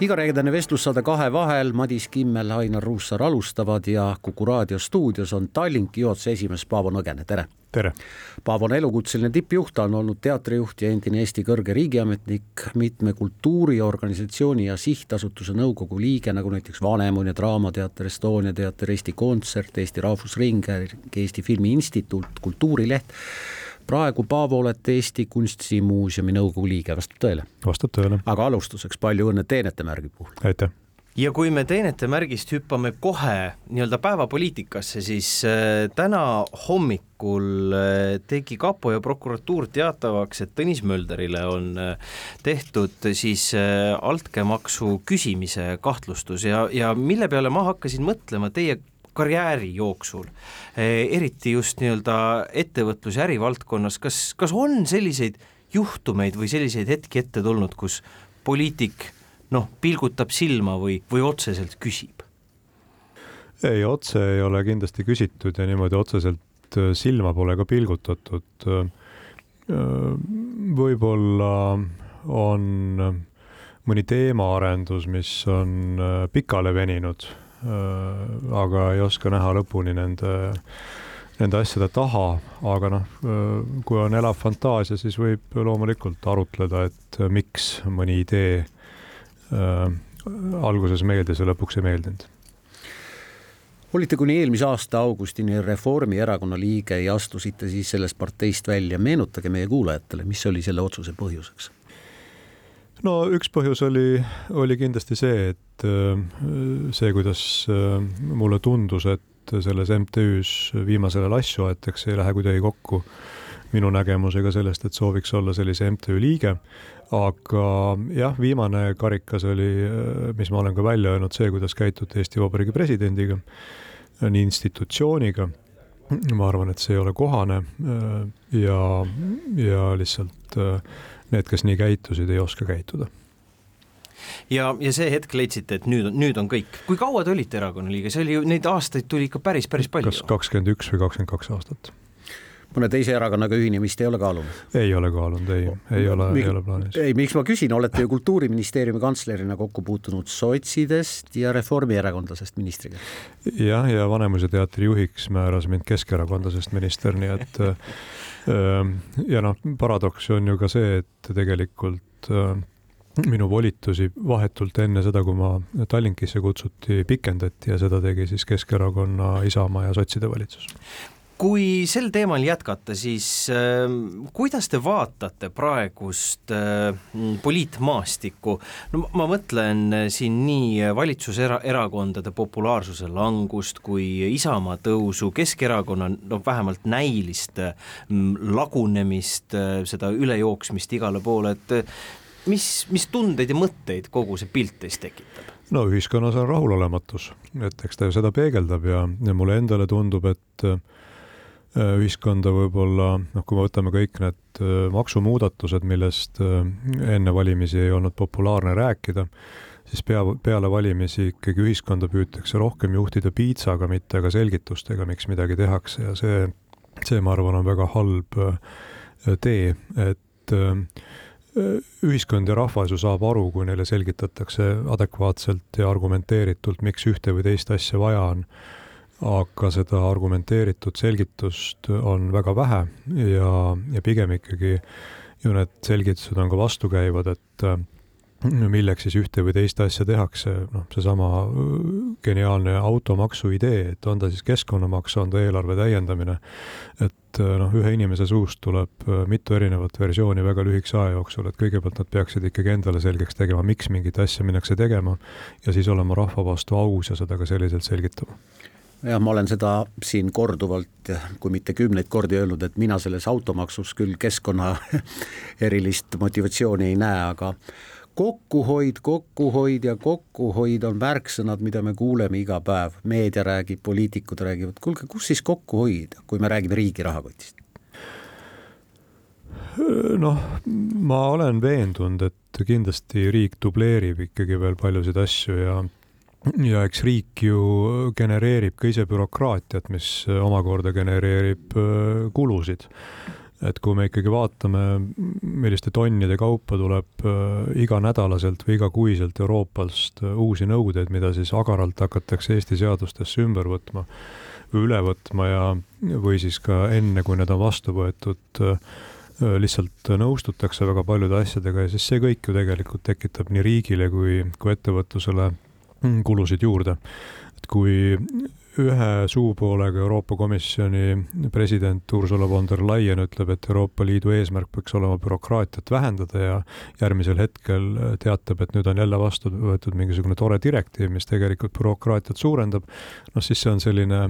igareedene vestlussaade Kahe vahel, Madis Kimmel, Ainar Ruussaar alustavad ja Kuku raadio stuudios on Tallinki juhatuse esimees Paavo Nõgene, tere! tere! Paavo on elukutseline tippjuht, ta on olnud teatrijuht ja endine Eesti kõrge riigiametnik, mitme kultuuriorganisatsiooni ja sihtasutuse nõukogu liige, nagu näiteks Vanemuine Draamateater, Estonia teater, Eesti Kontsert, Eesti Rahvusringhääling, Eesti Filmi Instituut, Kultuurileht praegu, Paavo, olete Eesti Kunstimuuseumi nõukogu liige, vastab tõele? vastab tõele. aga alustuseks palju õnne teenetemärgi puhul! aitäh! ja kui me teenetemärgist hüppame kohe nii-öelda päevapoliitikasse, siis äh, täna hommikul äh, tegi kapo ja prokuratuur teatavaks, et Tõnis Möldrile on äh, tehtud siis altkäemaksu küsimise kahtlustus ja, ja mille peale ma hakkasin mõtlema teie karjääri jooksul, eriti just nii-öelda ettevõtlus- ja ärivaldkonnas, kas, kas on selliseid juhtumeid või selliseid hetki ette tulnud, kus poliitik noh, pilgutab silma või, või otseselt küsib? ei, otse ei ole kindlasti küsitud ja niimoodi otseselt äh, silma pole ka pilgutatud. Äh, võib-olla on mõni teemaarendus, mis on pikale veninud aga ei oska näha lõpuni nende, nende asjade taha, aga noh, äh, kui on elav fantaasia, siis võib loomulikult arutleda, et miks mõni idee äh, alguses meeldis ja lõpuks ei meeldinud olite kuni eelmise aasta augustini Reformierakonna liige ja astusite siis sellest parteist välja. meenutage meie kuulajatele, mis oli selle otsuse põhjuseks? no üks põhjus oli, oli kindlasti see, et äh, see, kuidas äh, mulle tundus, et selles MTÜ-s viimasel ajal asju aetakse, ei lähe kuidagi kokku minu nägemusega sellest, et sooviks olla sellise MTÜ liige. aga jah, viimane karikas oli, äh, mis ma olen ka välja öelnud, see, kuidas käituti Eesti Vabariigi presidendiga, nii institutsiooniga ma arvan, et see ei ole kohane ja, ja lihtsalt need, kes nii käitusid, ei oska käituda ja, ja see hetk leidsite, et nüüd, nüüd on kõik. kui kaua te olite erakonna liige, see oli ju, neid aastaid tuli ikka päris, päris palju. kas kakskümmend üks või kakskümmend kaks aastat mõne teise erakonnaga ühinemist ei ole kaalunud? ei ole kaalunud, ei, ei ole, ei ole plaanis. ei, miks ma küsin, olete ju Kultuuriministeeriumi kantslerina kokku puutunud sotsidest ja reformierakondlasest ministriga? jah, ja Vanemuise teatri juhiks määras mind keskerakondlasest minister, nii et ja noh, paradoks on ju ka see, et tegelikult minu volitusi vahetult enne seda, kui ma Tallinkisse kutsuti, pikendati ja seda tegi siis Keskerakonna, Isamaa ja sotside valitsus. Kui sel teemal jätkata, siis äh, kuidas te vaatate praegust äh, poliitmaastikku, no ma mõtlen äh, siin nii valitsuserakondade populaarsuse langust kui Isamaa tõusu, Keskerakonna no vähemalt näilist äh, lagunemist äh,, seda ülejooksmist igale poole, et mis, mis tundeid ja mõtteid kogu see pilt teis tekitab? no ühiskonnas on rahulolematus, et eks ta ju seda peegeldab ja, ja mulle endale tundub, et äh, Äh, ühiskonda võib-olla, noh, kui me võtame kõik need äh, maksumuudatused, millest äh, enne valimisi ei olnud populaarne rääkida, siis pea, peale valimisi ikkagi ühiskonda püütakse rohkem juhtida piitsaga, mitte aga selgitustega, miks midagi tehakse ja see, see, ma arvan, on väga halb tee, et ühiskond ja rahvas ju saab aru, kui neile selgitatakse adekvaatselt ja argumenteeritult, miks ühte või teist asja vaja on. Aga seda argumenteeritud selgitust on väga vähe ja, ja pigem ikkagi ju need selgitused on ka vastukäivad, et milleks siis ühte või teist asja tehakse, noh, seesama äh, geniaalne automaksu idee, et on ta siis keskkonnamaks, on ta eelarve täiendamine, et äh, noh, ühe inimese suust tuleb mitu erinevat versiooni väga lühikese aja jooksul, et kõigepealt nad peaksid ikkagi endale selgeks tegema, miks mingit asja minnakse tegema ja siis olema rahva vastu aus ja seda ka selliselt selgitama. Jah, ma olen seda siin korduvalt, kui mitte kümneid kordi öelnud, et mina selles automaksus küll keskkonna erilist motivatsiooni ei näe, aga kokkuhoid, kokkuhoid ja kokkuhoid on märksõnad, mida me kuuleme iga päev, meedia räägib, poliitikud räägivad, kuulge, kus siis kokku hoida, kui me räägime riigi rahakotist? noh, ma olen veendunud, et kindlasti riik dubleerib ikkagi veel paljusid asju ja ja eks riik ju genereerib ka ise bürokraatiat, mis omakorda genereerib äh, kulusid. Et kui me ikkagi vaatame, milliste tonnide kaupa tuleb äh, iganädalaselt või igakuiselt Euroopast äh, uusi nõudeid, mida siis agaralt hakatakse Eesti seadustesse ümber võtma või üle võtma ja, või siis ka enne, kui need on vastu võetud, lihtsalt nõustutakse väga paljude asjadega ja siis see kõik ju tegelikult tekitab nii riigile kui, kui ettevõtlusele Mm, kulusid juurde. et kui ühe suupoolega Euroopa Komisjoni president Ursula von der Leyen ütleb, et Euroopa Liidu eesmärk peaks olema bürokraatiat vähendada ja järgmisel hetkel teatab, et nüüd on jälle vastu võetud mingisugune tore direktiiv, mis tegelikult bürokraatiat suurendab, noh siis see on selline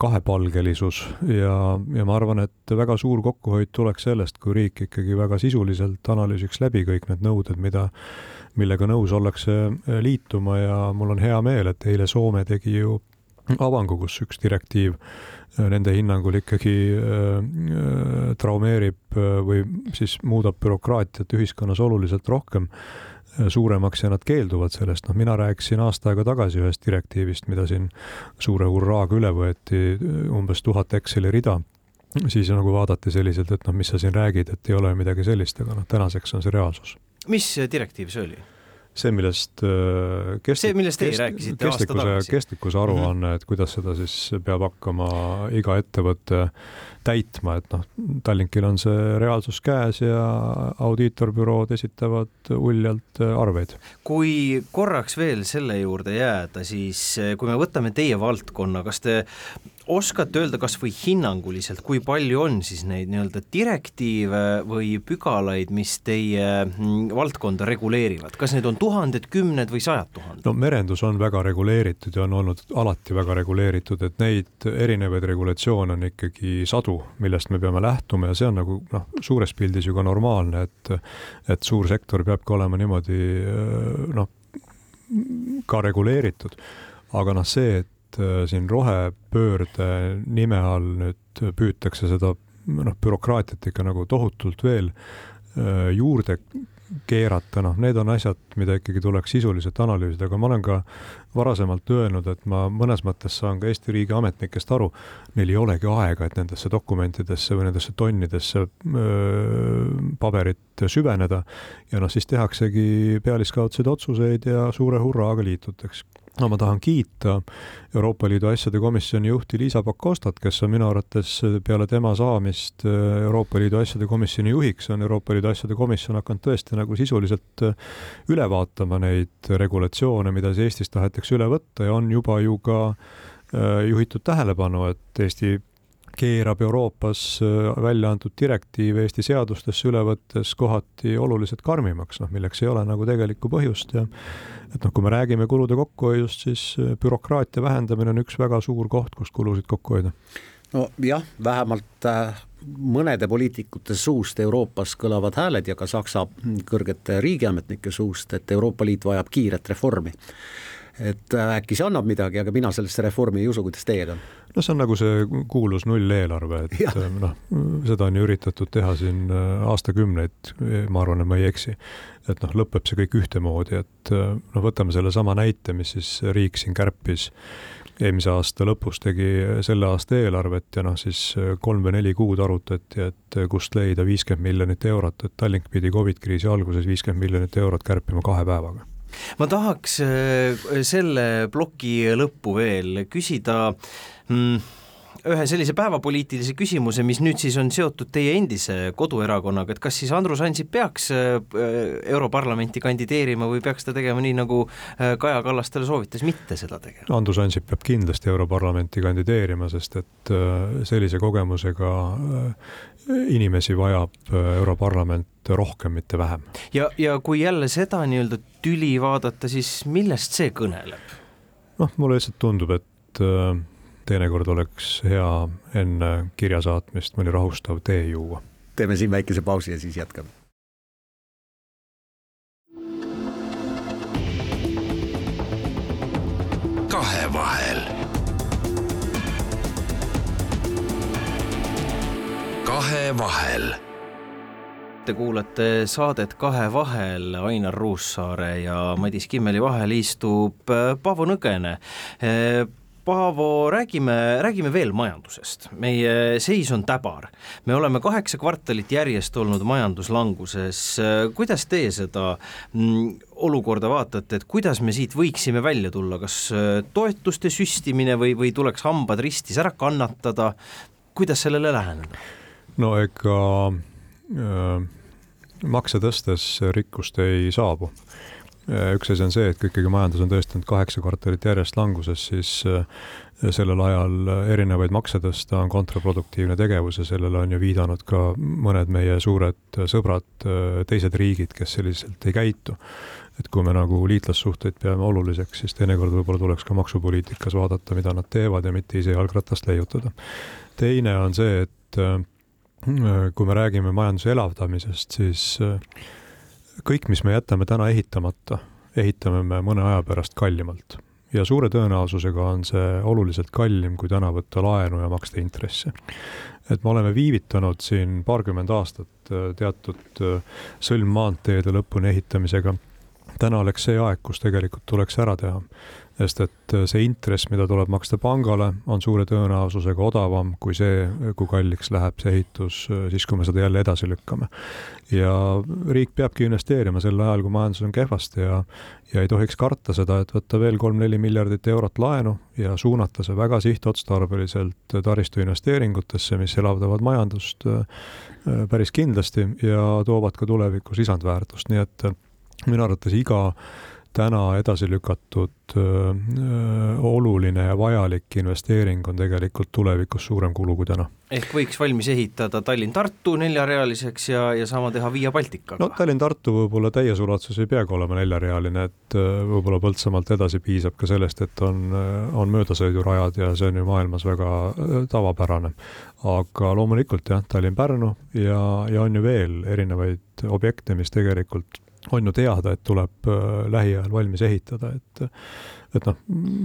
kahepalgelisus ja, ja ma arvan, et väga suur kokkuhoid tuleks sellest, kui riik ikkagi väga sisuliselt analüüsiks läbi kõik need nõuded, mida millega nõus ollakse äh, liituma ja mul on hea meel, et eile Soome tegi ju avangu, kus üks direktiiv äh, nende hinnangul ikkagi äh, traumeerib või siis muudab bürokraatiat ühiskonnas oluliselt rohkem suuremaks ja nad keelduvad sellest, noh, mina rääkisin aasta aega tagasi ühest direktiivist, mida siin suure hurraaga üle võeti, umbes tuhat Exceli rida, siis nagu vaadati selliselt, et noh, mis sa siin räägid, et ei ole midagi sellist, aga noh, tänaseks on see reaalsus. Mis direktiiv see oli? See, millest äh, kest-, see, millest teie rääkisite aasta tagasi. kestlikkuse aruanne mm, -hmm. et kuidas seda siis peab hakkama iga ettevõte täitma, et noh, Tallinkil on see reaalsus käes ja audiitorbürood esitavad uljalt äh, arveid. kui korraks veel selle juurde jääda, siis äh, kui me võtame teie valdkonna, kas te oskate öelda kas või hinnanguliselt, kui palju on siis neid nii-öelda direktiive või pügalaid, mis teie mm, valdkonda reguleerivad, kas neid on tuhanded, kümned või sajad tuhanded? no merendus on väga reguleeritud ja on olnud alati väga reguleeritud, et neid erinevaid regulatsioone on ikkagi sadu, millest me peame lähtuma ja see on nagu noh, suures pildis ju ka normaalne, et et suur sektor peabki olema niimoodi noh, ka reguleeritud. aga noh, see, et et äh, siin rohepöörde nime all nüüd püütakse seda noh, bürokraatiat ikka nagu tohutult veel äh, juurde keerata, noh, need on asjad, mida ikkagi tuleks sisuliselt analüüsida, aga ma olen ka varasemalt öelnud, et ma mõnes mõttes saan ka Eesti riigi ametnikest aru, neil ei olegi aega, et nendesse dokumentidesse või nendesse tonnidesse öö, paberit süveneda. Ja noh, siis tehaksegi pealiskaudseid otsuseid ja suure hurraaga liitutakse no ma tahan kiita Euroopa Liidu asjade komisjoni juhti Liisa Pakostat, kes on minu arvates peale tema saamist äh, Euroopa Liidu asjade komisjoni juhiks, on Euroopa Liidu asjade komisjon hakanud tõesti nagu sisuliselt äh, üle vaatama neid regulatsioone, mida siis Eestis tahetakse üle võtta ja on juba ju ka äh, juhitud tähelepanu, et Eesti keerab Euroopas välja antud direktiive Eesti seadustesse üle võttes kohati oluliselt karmimaks, noh milleks ei ole nagu tegelikku põhjust ja et noh, kui me räägime kulude kokkuhoiust, siis äh, bürokraatia vähendamine on üks väga suur koht, kust kulusid kokku hoida. nojah, vähemalt äh, mõnede poliitikute suust Euroopas kõlavad hääled ja ka Saksa kõrgete riigiametnike suust, et Euroopa Liit vajab kiiret reformi et äh, äkki see annab midagi, aga mina sellesse reformi ei usu, kuidas teie on? No see on nagu see kuulus nulleelarve, et äh, noh, seda on ju üritatud teha siin äh, aastakümneid, ma arvan, et ma ei eksi. et noh, lõpeb see kõik ühtemoodi, et noh, võtame sellesama näite, mis siis riik siin kärpis eelmise aasta lõpus tegi selle aasta eelarvet ja noh, siis kolm või neli kuud arutati, et kust leida viiskümmend miljonit eurot, et Tallink pidi Covid kriisi alguses viiskümmend miljonit eurot kärpima kahe päevaga ma tahaks äh, selle ploki lõppu veel küsida mm, ühe sellise päevapoliitilise küsimuse, mis nüüd siis on seotud teie endise koduerakonnaga, et kas siis Andrus Ansip peaks äh, Europarlamenti kandideerima või peaks ta tegema nii, nagu äh, Kaja Kallas talle soovitas, mitte seda tegema? Andrus Ansip peab kindlasti Europarlamenti kandideerima, sest et sellise kogemusega inimesi vajab äh, Europarlament rohkem, mitte vähem. ja, ja kui jälle seda nii-öelda tüli vaadata, siis millest see kõneleb? noh, mulle lihtsalt tundub, et äh, teinekord oleks hea enne kirja saatmist mõni rahustav tee juua. teeme siin väikese pausi ja siis jätkame. kahevahel. kahevahel Te kuulate saadet Kahe vahel, Ainar Ruussaare ja Madis Kimmeli vahel istub Paavo Nõgene Paavo, räägime, räägime veel majandusest. meie seis on täbar. me oleme kaheksa kvartalit järjest olnud majanduslanguses. kuidas teie seda mm, olukorda vaatate, et kuidas me siit võiksime välja tulla, kas äh, toetuste süstimine või, või tuleks hambad ristis ära kannatada, kuidas sellele läheneda? no ega äh, makse tõstes rikkust ei saabu üks asi on see, et kui ikkagi majandus on tõestanud kaheksa kvartalit järjest languses, siis äh, sellel ajal erinevaid makse tõsta on kontraproduktiivne tegevus ja sellele on ju viidanud ka mõned meie suured sõbrad, äh, teised riigid, kes selliselt ei käitu. et kui me nagu liitlassuhteid peame oluliseks, siis teinekord võib-olla tuleks ka maksupoliitikas vaadata, mida nad teevad ja mitte ise jalgratast leiutada. teine on see, et äh, kui me räägime majanduse elavdamisest, siis kõik, mis me jätame täna ehitamata, ehitame me mõne aja pärast kallimalt ja suure tõenäosusega on see oluliselt kallim, kui täna võtta laenu ja maksta intressi. et me oleme viivitanud siin paarkümmend aastat äh, teatud äh, sõlmmaanteede lõpuni ehitamisega. täna oleks see aeg, kus tegelikult tuleks ära teha sest et äh, see intress, mida tuleb maksta pangale, on suure tõenäosusega odavam kui see, kui kalliks läheb see ehitus äh, siis, kui me seda jälle edasi lükkame. ja riik peabki investeerima sel ajal, kui majandus on kehvasti ja, ja ei tohiks karta seda, et võtta veel kolm-neli miljardit eurot laenu ja suunata see väga sihtotstarbeliselt taristuinvesteeringutesse, mis elavdavad majandust äh, päris kindlasti ja toovad ka tulevikus lisandväärtust, nii et minu arvates iga täna edasi lükatud öö, oluline ja vajalik investeering on tegelikult tulevikus suurem kulu kui täna. ehk võiks valmis ehitada Tallinn-Tartu neljarealiseks ja, ja sama teha Via Balticaga? no Tallinn-Tartu võib-olla täies ulatuses ei peagi olema neljarealine, et võib-olla Põltsamaalt edasi piisab ka sellest, et on, on möödasõidurajad ja see on ju maailmas väga tavapärane. aga loomulikult jah, Tallinn-Pärnu ja, ja on ju veel erinevaid objekte, mis tegelikult on ju teada, et tuleb äh, lähiajal valmis ehitada, et et noh,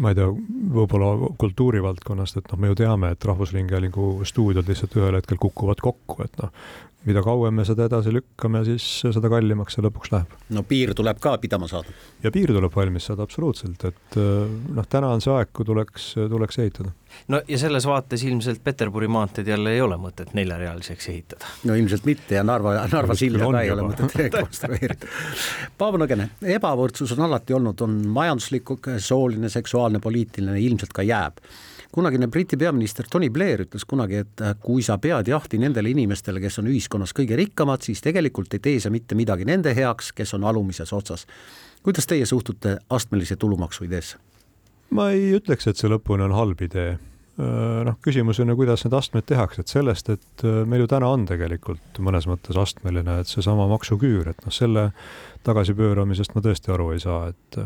ma ei tea, võib-olla kultuurivaldkonnast, et noh, me ju teame, et Rahvusringhäälingu stuudiod lihtsalt ühel hetkel kukuvad kokku, et noh, mida kauem me seda edasi lükkame, siis seda kallimaks see lõpuks läheb. no piir tuleb ka pidama saada. ja piir tuleb valmis saada absoluutselt, et äh, noh, täna on see aeg, kui tuleks, tuleks ehitada. no ja selles vaates ilmselt Peterburi maanteed jälle ei ole mõtet neljarealiseks ehitada. no ilmselt mitte ja Narva, Narva silda ka ei ole mõtet rekonstrueerida. Paavo Nõgene, ebavõrdsus on alati olnud, on majanduslik, sooline, seksuaalne, poliitiline, ilmselt ka jääb kunagine Briti peaminister Tony Blair ütles kunagi, et äh, kui sa pead jahti nendele inimestele, kes on ühiskonnas kõige rikkamad, siis tegelikult ei tee sa mitte midagi nende heaks, kes on alumises otsas. kuidas teie suhtute astmelise tulumaksu ideesse? ma ei ütleks, et see lõpuni on halb idee äh, noh, küsimus on ju, kuidas need astmed tehakse, et sellest, et äh, meil ju täna on tegelikult mõnes mõttes astmeline, et seesama maksuküür, et noh, selle tagasipööramisest ma tõesti aru ei saa, et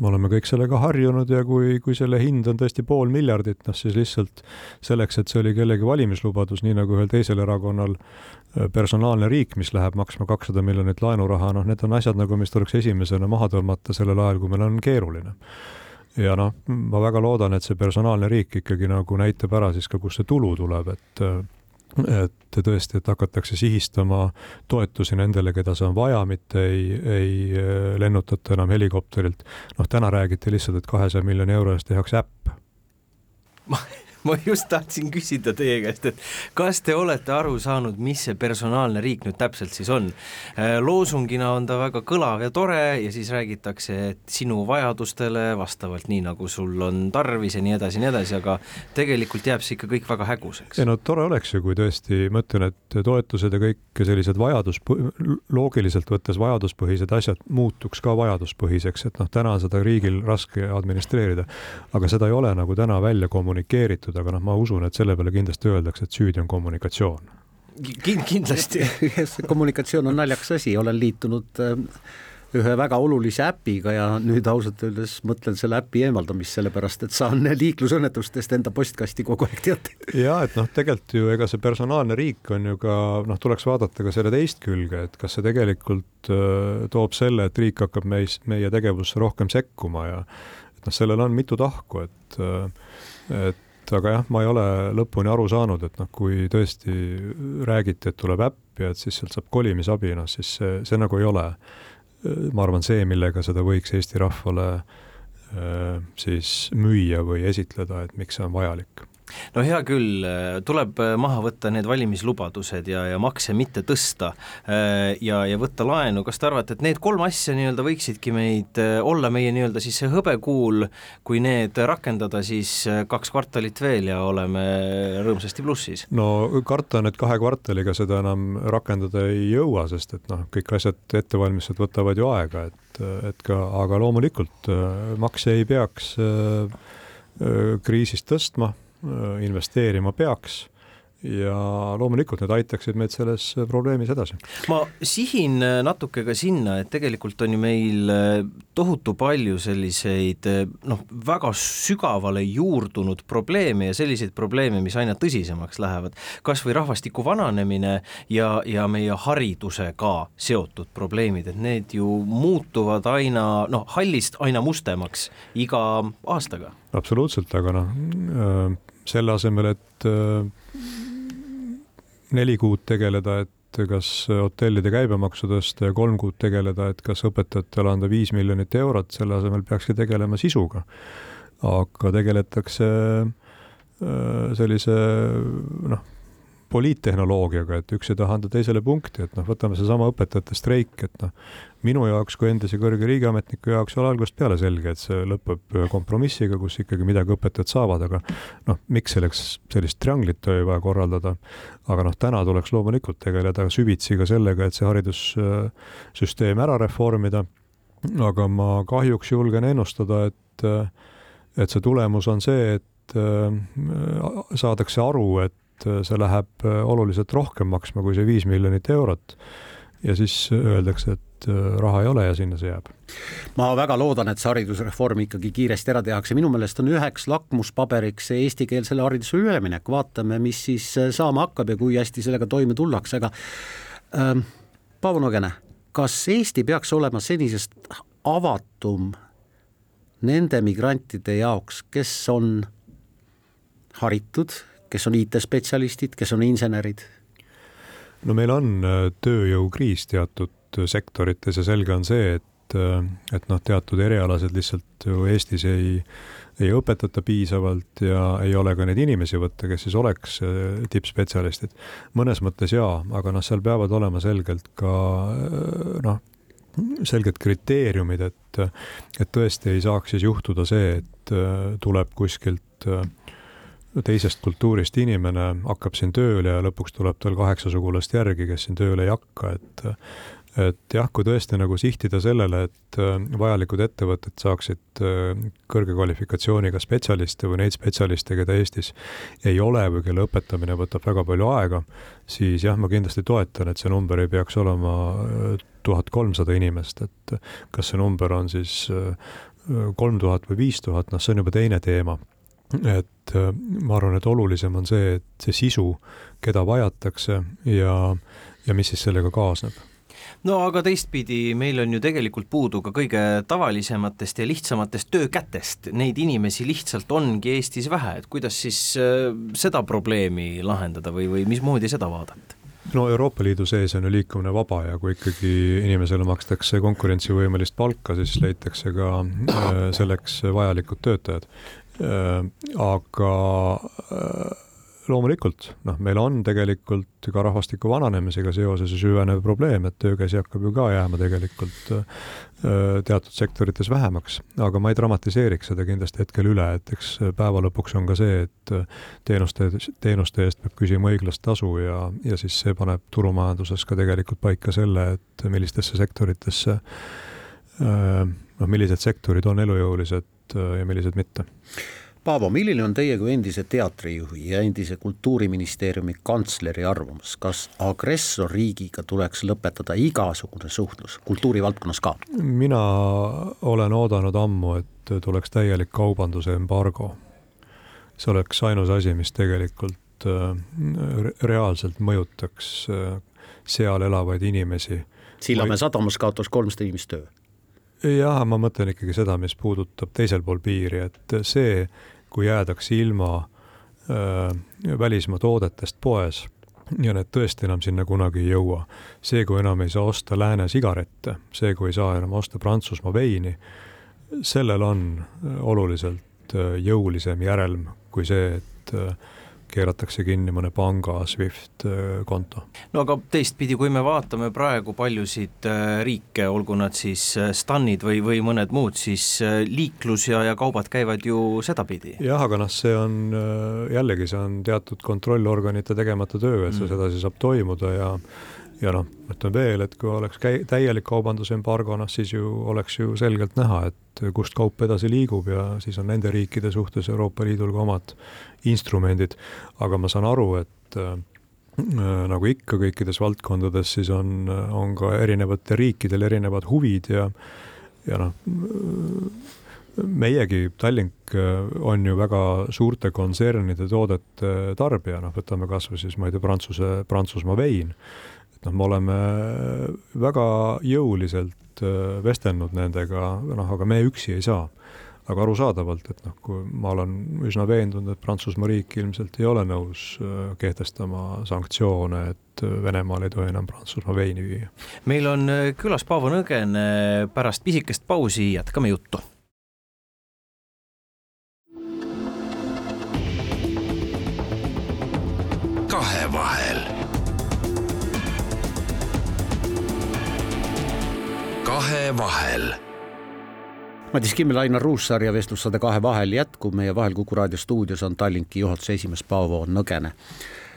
me oleme kõik sellega harjunud ja kui, kui selle hind on tõesti pool miljardit, noh siis lihtsalt selleks, et see oli kellegi valimislubadus, nii nagu ühel teisel erakonnal äh, personaalne riik, mis läheb maksma kakssada miljonit laenuraha, noh, need on asjad nagu, mis tuleks esimesena maha tõmmata sellel ajal, kui meil on keeruline. Ja noh, ma väga loodan, et see personaalne riik ikkagi nagu näitab ära siis ka, kust see tulu tuleb, et äh, et tõesti, et hakatakse sihistama toetusi nendele, keda see on vaja, mitte ei, ei äh, lennutata enam helikopterilt. noh, täna räägiti lihtsalt, et kahesaja miljoni euro eest tehakse äpp. ma just tahtsin küsida teie käest, et kas te olete aru saanud, mis see personaalne riik nüüd täpselt siis on? Äh, loosungina on ta väga kõlav ja tore ja siis räägitakse, et sinu vajadustele vastavalt nii, nagu sul on tarvis ja nii edasi ja nii edasi, aga tegelikult jääb see ikka kõik väga häguseks. ei no tore oleks ju, kui tõesti, ma ütlen, et toetused ja kõik sellised vajadus, loogiliselt võttes vajaduspõhised asjad muutuks ka vajaduspõhiseks, et noh, täna on seda riigil raske administreerida, aga seda ei ole nagu täna välja kommunikeeritud tehtud, aga noh, ma usun, et selle peale kindlasti öeldakse, et süüdi on kommunikatsioon Kind. kindlasti kommunikatsioon on naljakas asi, olen liitunud äh, ühe väga olulise äpiga ja nüüd ausalt öeldes mõtlen selle äpi eemaldamist, sellepärast et saan liiklusõnnetustest enda postkasti kogu aeg teate. ja et noh, tegelikult ju ega see personaalne riik on ju ka noh, tuleks vaadata ka selle teist külge, et kas see tegelikult äh, toob selle, et riik hakkab meis, meie tegevusse rohkem sekkuma ja noh, sellel on mitu tahku, et, et aga jah, ma ei ole lõpuni aru saanud, et noh, kui tõesti räägiti, et tuleb äpp ja et siis sealt saab kolimisabi, noh siis see, see nagu ei ole, ma arvan, see, millega seda võiks Eesti rahvale siis müüa või esitleda, et miks see on vajalik no hea küll, tuleb maha võtta need valimislubadused ja, ja makse mitte tõsta äh, ja, ja võtta laenu, kas te arvate, et need kolm asja nii-öelda võiksidki meid äh, olla meie nii-öelda siis see hõbekuul, kui need rakendada, siis äh, kaks kvartalit veel ja oleme rõõmsasti plussis? no karta on, et kahe kvartaliga seda enam rakendada ei jõua, sest et noh, kõik asjad, ettevalmistused võtavad ju aega, et, et ka, aga loomulikult makse ei peaks kriisist tõstma. Äh, investeerima peaks ja loomulikult need aitaksid meid selles probleemis edasi. ma sihin natuke ka sinna, et tegelikult on ju meil äh, tohutu palju selliseid äh, noh, väga sügavale juurdunud probleeme ja selliseid probleeme, mis aina tõsisemaks lähevad, kas või rahvastiku vananemine ja, ja meie haridusega seotud probleemid, et need ju muutuvad aina noh, hallist aina mustemaks iga aastaga. absoluutselt, aga noh selle asemel, et äh, neli kuud tegeleda, et kas hotellide käibemaksu tõsta ja kolm kuud tegeleda, et kas õpetajatele anda viis miljonit eurot, selle asemel peakski tegelema sisuga. aga tegeletakse äh, sellise noh, poliittehnoloogiaga, et üks ei taha anda teisele punkti, et noh, võtame seesama õpetajate streik, et noh, minu jaoks kui endise kõrge riigiametniku jaoks oli algusest peale selge, et see lõpeb kompromissiga, kus ikkagi midagi õpetajad saavad, aga noh, miks selleks sellist trianglit oli vaja korraldada. aga noh, täna tuleks loomulikult tegeleda süvitsi ka sellega, et see haridussüsteem ära reformida. aga ma kahjuks julgen ennustada, et, et see tulemus on see, et saadakse aru, et et äh, see läheb äh, oluliselt rohkem maksma kui see viis miljonit eurot. ja siis öeldakse, et äh, raha ei ole ja sinna see jääb. ma väga loodan, et see haridusreform ikkagi kiiresti ära tehakse, minu meelest on üheks lakmuspaberiks eestikeelsele haridusele üleminek, vaatame, mis siis saama hakkab ja kui hästi sellega toime tullakse, aga ähm, Paavo Nõgene, kas Eesti peaks olema senisest avatum nende migrantide jaoks, kes on haritud, kes on IT-spetsialistid, kes on insenerid? no meil on äh, tööjõukriis teatud äh, sektorites ja selge on see, et, äh, et noh, teatud erialased lihtsalt ju Eestis ei, ei õpetata piisavalt ja ei ole ka neid inimesi võtta, kes siis oleks tippspetsialistid. mõnes mõttes jaa, aga noh, seal peavad olema selgelt ka noh, selged kriteeriumid, et, et tõesti ei saaks siis juhtuda see, et tuleb kuskilt äh, teisest kultuurist inimene hakkab siin tööle ja lõpuks tuleb tal kaheksa sugulast järgi, kes siin tööle ei hakka, et et jah, kui tõesti nagu sihtida sellele, et äh, vajalikud ettevõtted saaksid äh, kõrge kvalifikatsiooniga spetsialiste või neid spetsialiste, keda Eestis ei ole või kelle õpetamine võtab väga palju aega, siis jah, ma kindlasti toetan, et see number ei peaks olema äh, tuhat kolmsada inimest, et kas see number on siis kolm tuhat või viis tuhat, noh, see on juba teine teema et äh, ma arvan, et olulisem on see, et see sisu, keda vajatakse ja, ja mis siis sellega kaasneb no aga teistpidi, meil on ju tegelikult puudu ka kõige tavalisematest ja lihtsamatest töökätest, neid inimesi lihtsalt ongi Eestis vähe, et kuidas siis äh, seda probleemi lahendada või, või mismoodi seda vaadata? no Euroopa Liidu sees on ju liikumine vaba ja kui ikkagi inimesele makstakse konkurentsivõimelist palka, siis leitakse ka äh, selleks vajalikud töötajad. Äh, aga äh, loomulikult, noh, meil on tegelikult ka rahvastiku vananemisega seoses süvenev probleem, et töökäsi hakkab ju ka jääma tegelikult äh, teatud sektorites vähemaks, aga ma ei dramatiseeriks seda kindlasti hetkel üle, et eks päeva lõpuks on ka see, et teenuste, teenuste eest peab küsima õiglast tasu ja, ja siis see paneb turumajanduses ka tegelikult paika selle, et millistesse sektoritesse noh, millised sektorid on elujõulised ja millised mitte. Paavo, milline on teie kui endise teatrijuhi ja endise Kultuuriministeeriumi kantsleri arvamus, kas agressorriigiga tuleks lõpetada igasugune suhtlus kultuurivaldkonnas ka? mina olen oodanud ammu, et tuleks täielik kaubanduse embargo. see oleks ainus asi, mis tegelikult äh, reaalselt mõjutaks äh, seal elavaid inimesi. Sillamäe sadamas kaotas kolmsada inimest töö jah, ma mõtlen ikkagi seda, mis puudutab teisel pool piiri, et see, kui jäädakse ilma äh, välismaa toodetest poes ja need tõesti enam sinna kunagi ei jõua. see, kui enam ei saa osta lääne sigarette, see, kui ei saa enam osta Prantsusmaa veini, sellel on oluliselt äh, jõulisem järelm kui see, et äh, keeratakse kinni mõne panga SWIFT äh, konto. no aga teistpidi, kui me vaatame praegu paljusid äh, riike, olgu nad siis äh, stanid või, või mõned muud, siis liiklus ja, ja kaubad käivad ju sedapidi. jah, aga noh, see on jällegi, see on teatud kontrollorganite tegemata töö, et see mm. sedasi saab toimuda ja ja noh, ütlen veel, et kui oleks käi-, täielik kaubandusembargo, noh siis ju oleks ju selgelt näha, et kust kaup edasi liigub ja siis on nende riikide suhtes Euroopa Liidul ka omad instrumendid, aga ma saan aru, et äh, nagu ikka kõikides valdkondades, siis on, on ka erinevatel riikidel erinevad huvid ja ja noh, meiegi, Tallink on ju väga suurte kontsernide toodete tarbija, noh, võtame kas või siis, ma ei tea, Prantsuse, Prantsusmaa vein et noh, me oleme väga jõuliselt äh, vestelnud nendega, noh, aga me üksi ei saa. aga arusaadavalt, et noh, kui ma olen üsna veendunud, et Prantsusmaa riik ilmselt ei ole nõus äh, kehtestama sanktsioone, et äh, Venemaal ei tohi enam Prantsusmaa veini viia. meil on külas Paavo Nõgen, pärast pisikest pausi jätkame juttu kahevahel kahevahel. Madis Kimmel, Ainar Ruussaar ja vestlussade Kahe vahel jätkub. meie vahel Kuku raadio stuudios on Tallinki juhatuse esimees Paavo Nõgene.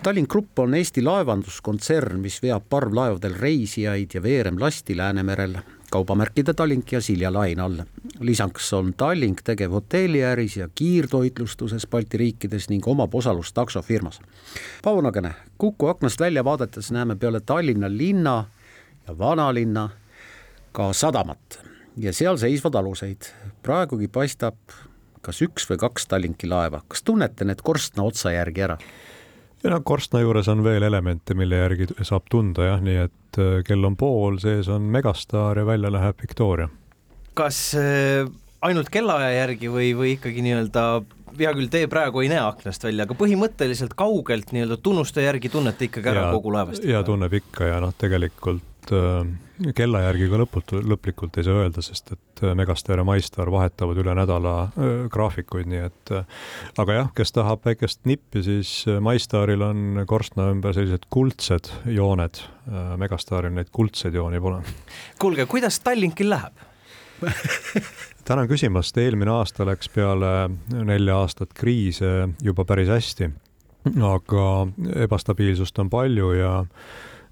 Tallink Grupp on Eesti laevanduskontsern, mis veab parvlaevadel reisijaid ja veeremlasti Läänemerel kaubamärkide Tallink ja Silja Line all. lisaks on Tallink tegev hotelliäris ja kiirtoitlustuses Balti riikides ning omab osalust taksofirmas. Paavo Nõgene, Kuku aknast välja vaadates näeme peale Tallinna linna ja vanalinna ka sadamat ja seal seisvad aluseid. praegugi paistab kas üks või kaks Tallinki laeva, kas tunnete need korstna otsa järgi ära? ja no korstna juures on veel elemente, mille järgi saab tunda jah, nii et äh, kell on pool, sees on Megastar ja välja läheb Victoria. kas äh, ainult kellaaja järgi või, või ikkagi nii-öelda hea küll, te praegu ei näe aknast välja, aga põhimõtteliselt kaugelt nii-öelda tunnuste järgi tunnete ikkagi ära ja, kogu laevastikku? ja tunneb ikka ja noh, tegelikult äh, kella järgi ka lõput, lõplikult ei saa öelda, sest et äh, Megastar ja MyStar vahetavad üle nädala äh, graafikuid, nii et äh, aga jah, kes tahab väikest nippi, siis MyStaril on korstna ümber sellised kuldsed jooned, Megastaril neid kuldseid jooni pole. kuulge, kuidas Tallinkil läheb? Tänan küsimast, eelmine aasta läks peale nelja aastat kriise juba päris hästi, aga ebastabiilsust on palju ja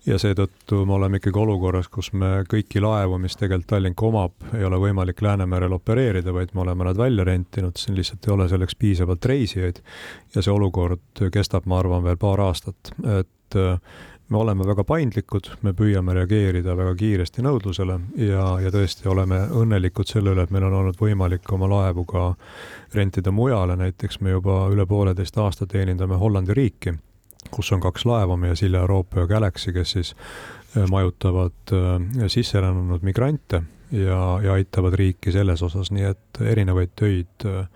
ja seetõttu me oleme ikkagi olukorras, kus me kõiki laevu, mis tegelikult Tallink omab, ei ole võimalik Läänemerel opereerida, vaid me oleme nad välja rentinud, siin lihtsalt ei ole selleks piisavalt reisijaid. ja see olukord kestab, ma arvan, veel paar aastat, et äh, me oleme väga paindlikud, me püüame reageerida väga kiiresti nõudlusele ja, ja tõesti oleme õnnelikud selle üle, et meil on olnud võimalik oma laevu ka rentida mujale, näiteks me juba üle pooleteist aasta teenindame Hollandi riiki kus on kaks laeva, meie Silja Euroopa ja Galaxy, kes siis äh, majutavad äh, sisserännanud migrante ja, ja aitavad riiki selles osas, nii et erinevaid töid äh,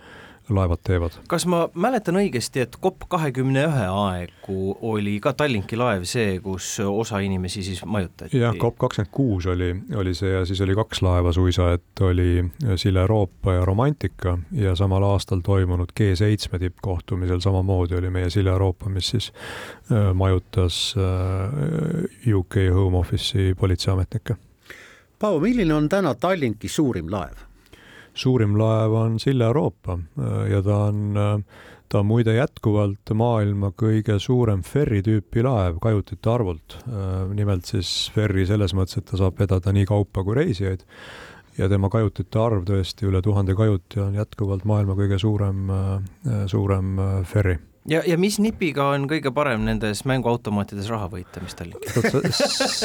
laevad teevad. kas ma mäletan õigesti, et COP kahekümne ühe aegu oli ka Tallinki laev see, kus osa inimesi siis majutati? jah, COP kakskümmend kuus oli, oli see ja siis oli kaks laeva suisa, et oli Silla Euroopa ja Romantika ja samal aastal toimunud G7 tippkohtumisel samamoodi oli meie Silla Euroopa, mis siis äh, majutas äh, UK Home Office'i politseiametnikke. Paavo, milline on täna Tallinki suurim laev? Suurim laev on Silla Euroopa äh, ja ta on, äh, ta on muide jätkuvalt maailma kõige suurem ferri tüüpi laev kajutite arvult. Äh, nimelt siis ferri selles mõttes, et ta saab vedada nii kaupa kui reisijaid ja tema kajutite arv tõesti üle tuhande kajuti on jätkuvalt maailma kõige suurem, suurem ferri ja, ja mis nipiga on kõige parem nendes mänguautomaatides raha võita, mis tal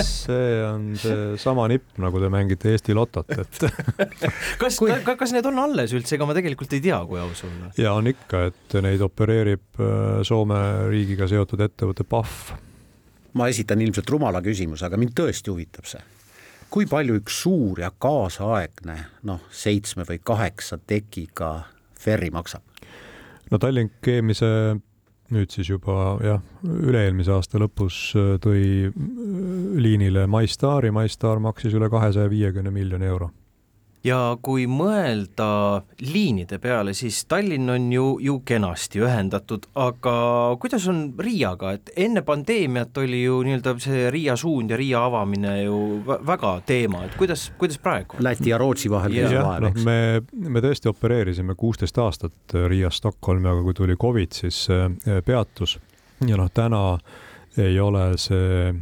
see on seesama nipp, nagu te mängite Eesti Lotot, et kas kui..., kas need on alles üldse, ega ma tegelikult ei tea, kui aus olla. ja on ikka, et neid opereerib äh, Soome riigiga seotud ettevõte Pahv. ma esitan ilmselt rumala küsimuse, aga mind tõesti huvitab see. kui palju üks suur ja kaasaegne noh, seitsme või kaheksa tekiga ferri maksab? no Tallink eelmise nüüd siis juba jah, üle-eelmise aasta lõpus äh, tõi äh, liinile MyStari, MyStar maksis üle kahesaja viiekümne miljoni euro ja kui mõelda liinide peale, siis Tallinn on ju, ju kenasti ühendatud, aga kuidas on Riiaga, et enne pandeemiat oli ju nii-öelda see Riia suund ja Riia avamine ju väga teema, et kuidas, kuidas praegu? Läti ja Rootsi vahel käis vahev, eks? me, me tõesti opereerisime kuusteist aastat Riiast Stockholmi, aga kui tuli Covid, siis peatus ja noh, täna ei ole see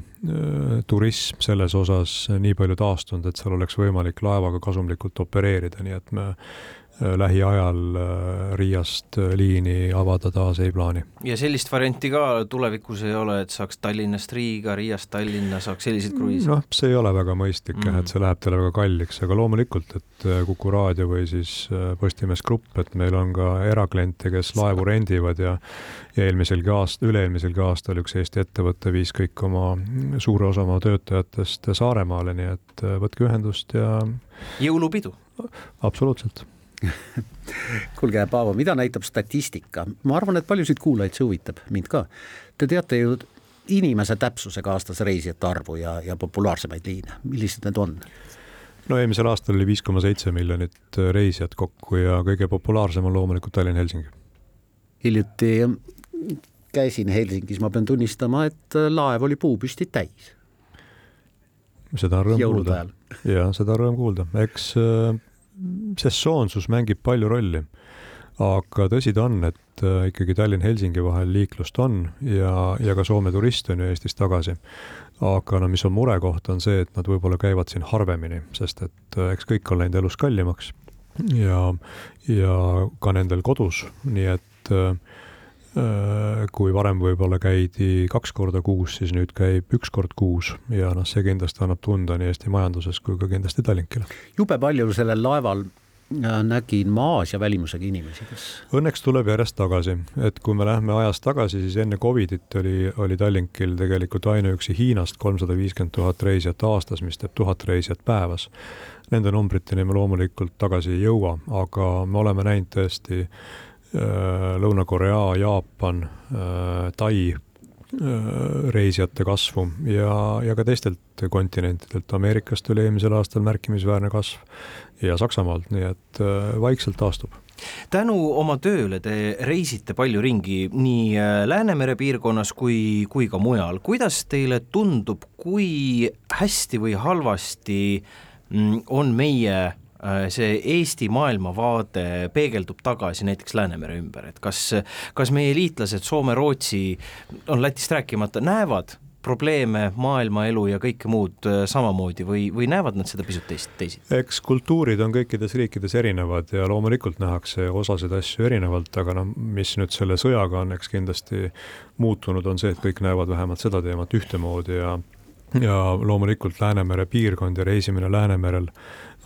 turism selles osas nii palju taastunud, et seal oleks võimalik laevaga kasumlikult opereerida, nii et me lähiajal äh, Riiast äh, liini avada taas ei plaani. ja sellist varianti ka tulevikus ei ole, et saaks Tallinnast Riiga, Riiast Tallinna, saaks selliseid kruiise? noh, see ei ole väga mõistlik jah mm -hmm., et see läheb talle väga kalliks, aga loomulikult, et Kuku raadio või siis Postimees Grupp, et meil on ka erakliente, kes laevu rendivad ja ja eelmiselgi aast-, üle-eelmiselgi aastal üks Eesti ettevõte viis kõik oma, suure osa oma töötajatest Saaremaale, nii et võtke ühendust ja jõulupidu! absoluutselt kuulge, Paavo, mida näitab statistika? ma arvan, et paljusid kuulajaid see huvitab, mind ka. Te teate ju inimese täpsusega aastas reisijate arvu ja, ja populaarsemaid liine, millised need on? no eelmisel aastal oli viis koma seitse miljonit reisijat kokku ja kõige populaarsem on loomulikult Tallinn-Helsingi. hiljuti käisin Helsingis, ma pean tunnistama, et laev oli puupüsti täis. seda on rõõm kuulda. ja seda on rõõm kuulda, eks sesoonsus mängib palju rolli. aga tõsi ta on, et äh, ikkagi Tallinn-Helsingi vahel liiklust on ja, ja ka Soome turiste on ju Eestis tagasi. aga no mis on murekoht, on see, et nad võib-olla käivad siin harvemini, sest et äh, eks kõik on läinud elus kallimaks ja, ja ka nendel kodus, nii et äh, kui varem võib-olla käidi kaks korda kuus, siis nüüd käib üks kord kuus ja noh, see kindlasti annab tunda nii Eesti majanduses kui ka kindlasti Tallinkile. jube palju sellel laeval äh, nägin ma Aasia välimusega inimesi, kes õnneks tuleb järjest tagasi, et kui me lähme ajas tagasi, siis enne Covidit oli, oli Tallinkil tegelikult ainuüksi Hiinast kolmsada viiskümmend tuhat reisijat aastas, mis teeb tuhat reisijat päevas. Nende numbriteni me loomulikult tagasi ei jõua, aga me oleme näinud tõesti Äh, Lõuna-Korea, Jaapan, äh, Tai äh, reisijate kasvu ja, ja ka teistelt kontinentidelt. Ameerikast oli eelmisel aastal märkimisväärne kasv ja Saksamaalt, nii et vaikselt taastub tänu oma tööle te reisite palju ringi nii Läänemere piirkonnas kui, kui ka mujal. kuidas teile tundub, kui hästi või halvasti mm, on meie Äh, see Eesti maailmavaade peegeldub tagasi näiteks Läänemere ümber, et kas, kas meie liitlased Soome, Rootsi, on Lätist rääkimata, näevad probleeme, maailmaelu ja kõike muud äh, samamoodi või, või näevad nad seda pisut teist, teisiti? eks kultuurid on kõikides riikides erinevad ja loomulikult nähakse osasid asju erinevalt, aga noh, mis nüüd selle sõjaga on, eks kindlasti muutunud, on see, et kõik näevad vähemalt seda teemat ühtemoodi ja ja loomulikult Läänemere piirkond ja reisimine Läänemerel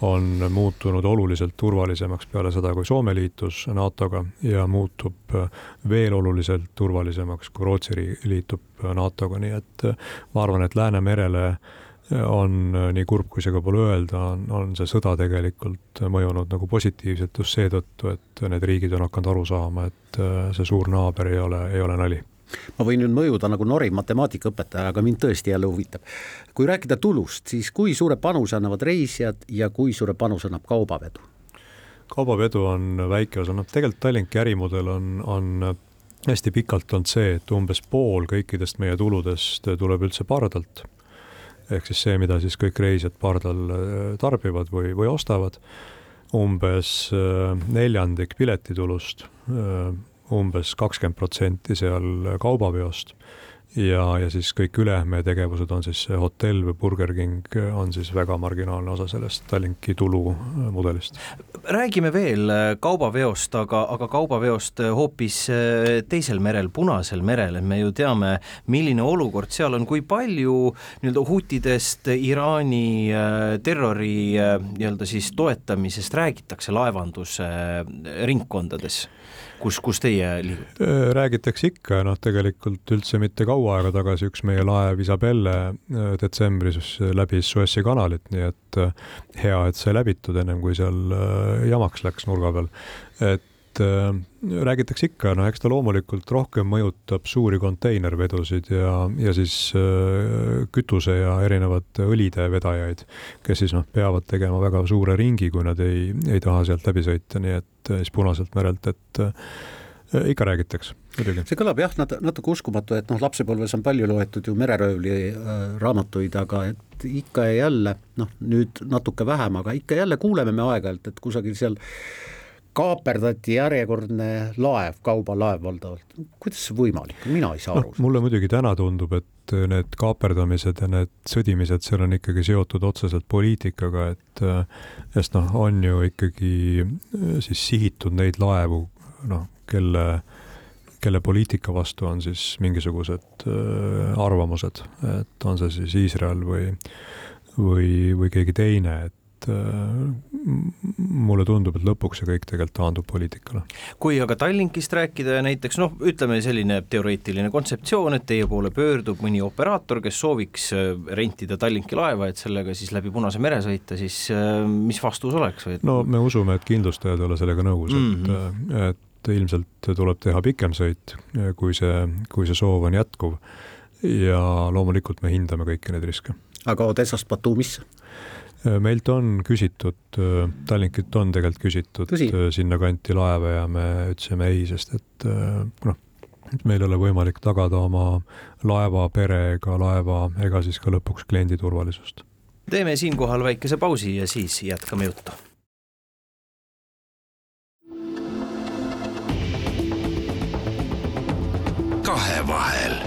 on muutunud oluliselt turvalisemaks peale seda, kui Soome liitus NATO-ga ja muutub äh, veel oluliselt turvalisemaks, kui Rootsi liitub äh, NATO-ga, nii et äh, ma arvan, et Läänemerele on, nii kurb kui see ka pole öelda, on, on see sõda tegelikult mõjunud nagu positiivselt just seetõttu, et need riigid on hakanud aru saama, et see suur naaber ei ole, ei ole nali ma võin nüüd mõjuda nagu norim matemaatikaõpetaja, aga mind tõesti jälle huvitab. kui rääkida tulust, siis kui suure panuse annavad reisijad ja kui suure panuse annab kaubavedu? kaubavedu on väike osa, noh tegelikult Tallinki ärimudel on, on hästi pikalt olnud see, et umbes pool kõikidest meie tuludest tuleb üldse pardalt. ehk siis see, mida siis kõik reisijad pardal äh, tarbivad või, või ostavad. umbes äh, neljandik piletitulust äh, umbes kakskümmend protsenti seal kaubaveost. Ja, ja siis kõik ülejäänud tegevused on siis hotell või Burger King on siis väga marginaalne osa sellest Tallinki tulumudelist. räägime veel kaubaveost, aga, aga kaubaveost hoopis teisel merel, Punasel merel, et me ju teame, milline olukord seal on, kui palju nii-öelda hutidest, Iraani terrori nii-öelda siis toetamisest räägitakse laevanduse ringkondades kus, kus teie liigute? räägitakse ikka, noh, tegelikult üldse mitte kaua aega tagasi üks meie laev Isabelle detsembris läbis Suessi kanalit, nii et hea, et sai läbitud ennem kui seal jamaks läks nurga peal. et äh, räägitakse ikka, no eks ta loomulikult rohkem mõjutab suuri konteinervedusid ja, ja siis äh, kütuse ja erinevate õlide vedajaid, kes siis noh, peavad tegema väga suure ringi, kui nad ei, ei taha sealt läbi sõita, nii et äh, siis Punaselt merelt, et äh, ikka räägitakse, muidugi. see kõlab jah, nat-, natuke uskumatu, et noh, lapsepõlves on palju loetud ju mereröövli äh, raamatuid, aga et ikka ja jälle, noh nüüd natuke vähem, aga ikka jälle kuuleme me aeg-ajalt, et kusagil seal kaaperdati järjekordne laev, kaubalaev valdavalt. kuidas see võimalik mina ei saa aru no,. mulle muidugi täna tundub, et need kaaperdamised ja need sõdimised seal on ikkagi seotud otseselt poliitikaga, et sest noh, on ju ikkagi siis sihitud neid laevu, noh, kelle, kelle poliitika vastu on siis mingisugused arvamused, et on see siis Iisrael või, või, või keegi teine, et et äh, mulle tundub, et lõpuks see kõik tegelikult taandub poliitikale. kui aga Tallinkist rääkida ja näiteks noh, ütleme selline teoreetiline kontseptsioon, et teie poole pöördub mõni operaator, kes sooviks äh, rentida Tallinki laeva, et sellega siis läbi Punase mere sõita, siis äh, mis vastus oleks või? no me usume, et kindlustajad ei ole sellega nõus mm, -hmm. et, mhm. et ilmselt tuleb teha pikem sõit, kui see, kui see soov on jätkuv. ja loomulikult me hindame kõiki neid riske. aga Odessast Batumisse? Äh, meilt on küsitud, äh, Tallinkilt on tegelikult küsitud Tõsi? Äh, sinnakanti laeva ja me ütlesime ei, sest et noh, meil ei ole võimalik tagada oma laevapere ega laeva ega siis ka lõpuks kliendi turvalisust. teeme siinkohal väikese pausi ja siis jätkame juttu. kahevahel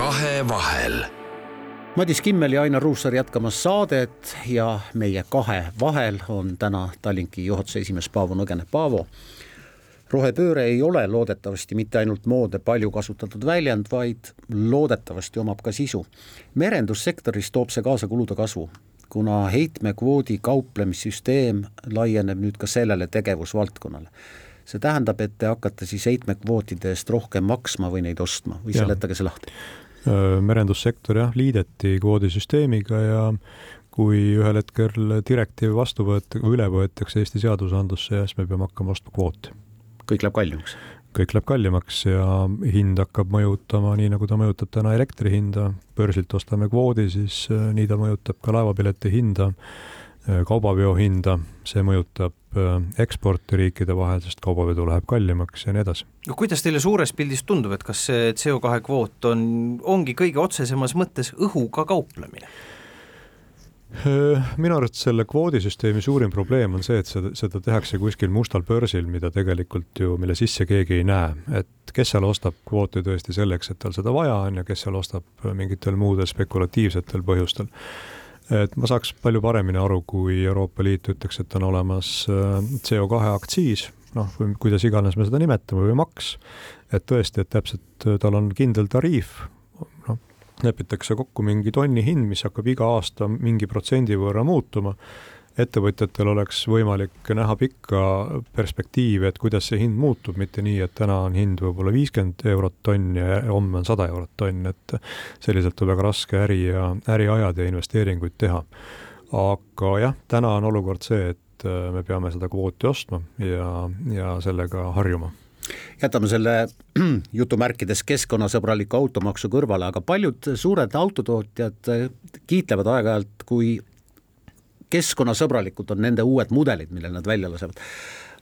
kahevahel. Madis Kimmel ja Ainar Ruussaar jätkamas saadet ja meie kahe vahel on täna Tallinki juhatuse esimees Paavo Nõgene. Paavo, rohepööre ei ole loodetavasti mitte ainult moodne palju kasutatud väljend, vaid loodetavasti omab ka sisu. merendussektoris toob see kaasa kulude kasvu, kuna heitmekvoodi kauplemissüsteem laieneb nüüd ka sellele tegevusvaldkonnale see tähendab, et te hakkate siis heitmekvootide eest rohkem maksma või neid ostma või seletage see lahti merendussektor jah, liideti kvoodisüsteemiga ja kui ühel hetkel direktiiv vastu võet-, või üle võetakse Eesti seadusandlusse, siis me peame hakkama ostma kvooti. kõik läheb kallimaks? kõik läheb kallimaks ja hind hakkab mõjutama nii, nagu ta mõjutab täna elektri hinda, börsilt ostame kvoodi, siis nii ta mõjutab ka laevapileti hinda kaubaveo hinda, see mõjutab äh, eksporti riikide vahel, sest kaubavedu läheb kallimaks ja nii edasi. no kuidas teile suures pildis tundub, et kas see CO2 kvoot on, ongi kõige otsesemas mõttes õhuga kauplemine? Äh, minu arvates selle kvoodisüsteemi suurim probleem on see, et seda, seda tehakse kuskil mustal börsil, mida tegelikult ju, mille sisse keegi ei näe, et kes seal ostab kvooti tõesti selleks, et tal seda vaja on ja kes seal ostab mingitel muudel spekulatiivsetel põhjustel et ma saaks palju paremini aru, kui Euroopa Liit ütleks, et on olemas äh, CO2 aktsiis, noh, või kuidas iganes me seda nimetame, või maks, et tõesti, et täpselt äh, tal on kindel tariif, noh, lepitakse kokku mingi tonni hind, mis hakkab iga aasta mingi protsendi võrra muutuma ettevõtjatel oleks võimalik näha pikka perspektiivi, et kuidas see hind muutub, mitte nii, et täna on hind võib-olla viiskümmend eurot tonn ja homme on sada eurot tonn, et selliselt on väga raske äri ja, äri ajada ja investeeringuid teha. aga jah, täna on olukord see, et äh, me peame seda kvooti ostma ja, ja sellega harjuma jätame selle jutumärkides keskkonnasõbraliku automaksu kõrvale, aga paljud suured autotootjad kiitlevad aeg-ajalt, kui keskkonnasõbralikud on nende uued mudelid, mille nad välja lasevad.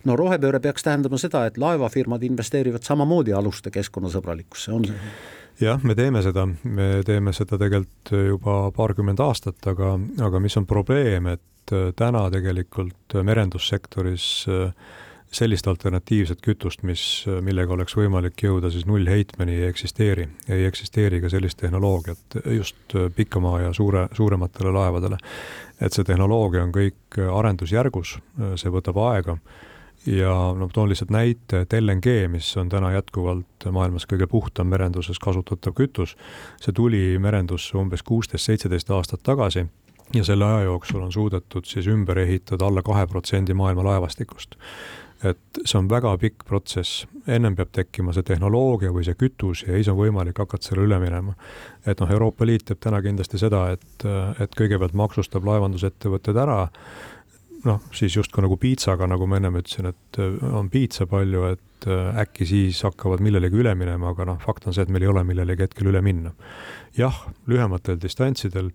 no rohepööre peaks tähendama seda, et laevafirmad investeerivad samamoodi aluste keskkonnasõbralikkusse, on see? jah, me teeme seda, me teeme seda tegelikult juba paarkümmend aastat, aga, aga mis on probleem, et täna tegelikult merendussektoris äh, sellist alternatiivset kütust, mis, millega oleks võimalik jõuda siis nullheitmeni, ei eksisteeri. ei eksisteeri ka sellist tehnoloogiat just pikamaa ja suure, suurematele laevadele. et see tehnoloogia on kõik arendusjärgus, see võtab aega ja noh, toon lihtsalt näite, et LNG, mis on täna jätkuvalt maailmas kõige puhtam merenduses kasutatav kütus, see tuli merendusse umbes kuusteist, seitseteist aastat tagasi ja selle aja jooksul on suudetud siis ümber ehitada alla kahe protsendi maailma laevastikust. Et see on väga pikk protsess, ennem peab tekkima see tehnoloogia või see kütus ja siis on võimalik hakata sellele üle minema. et noh, Euroopa Liit teeb täna kindlasti seda, et, et kõigepealt maksustab laevandusettevõtted ära, noh, siis justkui nagu piitsaga, nagu ma ennem ütlesin, et on piitsa palju, et äkki siis hakkavad millelegi üle minema, aga noh, fakt on see, et meil ei ole millelegi hetkel üle minna. jah, lühematel distantsidel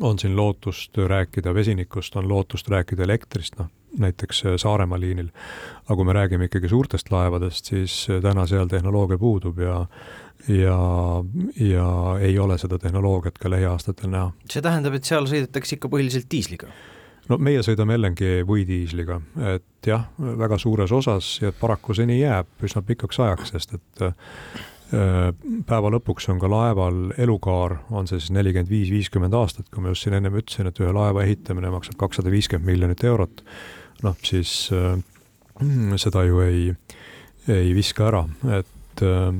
on siin lootust rääkida vesinikust, on lootust rääkida elektrist, noh näiteks Saaremaa liinil. aga kui me räägime ikkagi suurtest laevadest, siis täna seal tehnoloogia puudub ja ja, ja ei ole seda tehnoloogiat ka lähiaastatel näha. see tähendab, et seal sõidetakse ikka põhiliselt diisliga? no meie sõidame LNG või diisliga, et jah, väga suures osas ja paraku see nii jääb üsna pikaks ajaks, sest et Äh, päeva lõpuks on ka laeval elukaar, on see siis nelikümmend viis, viiskümmend aastat, kui ma just siin ennem ütlesin, et ühe laeva ehitamine maksab kakssada viiskümmend miljonit eurot, noh siis äh, seda ju ei, ei viska ära, et äh,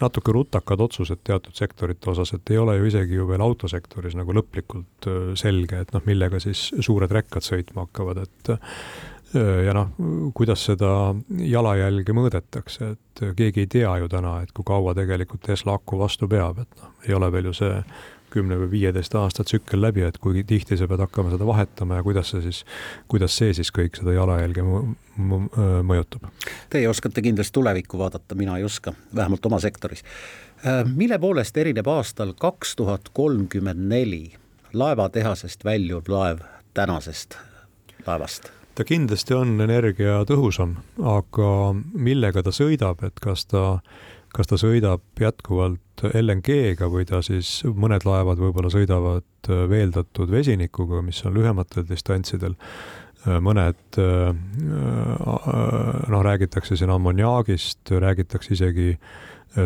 natuke rutakad otsused teatud sektorite osas, et ei ole ju isegi ju veel autosektoris nagu lõplikult äh, selge, et noh, millega siis suured rekkad sõitma hakkavad, et ja noh, kuidas seda jalajälge mõõdetakse, et keegi ei tea ju täna, et kui kaua tegelikult Tesla aku vastu peab, et noh, ei ole veel ju see kümne või viieteist aasta tsükkel läbi, et kui tihti sa pead hakkama seda vahetama ja kuidas see siis, kuidas see siis kõik seda jalajälge mõjutab? Teie oskate kindlasti tulevikku vaadata, mina ei oska, vähemalt oma sektoris. mille poolest erineb aastal kaks tuhat kolmkümmend neli laevatehasest väljuv laev tänasest laevast? ta kindlasti on energiatõhusam, aga millega ta sõidab, et kas ta, kas ta sõidab jätkuvalt LNG-ga või ta siis, mõned laevad võib-olla sõidavad veeldatud vesinikuga, mis on lühematel distantsidel, mõned noh, räägitakse siin ammoniaagist, räägitakse isegi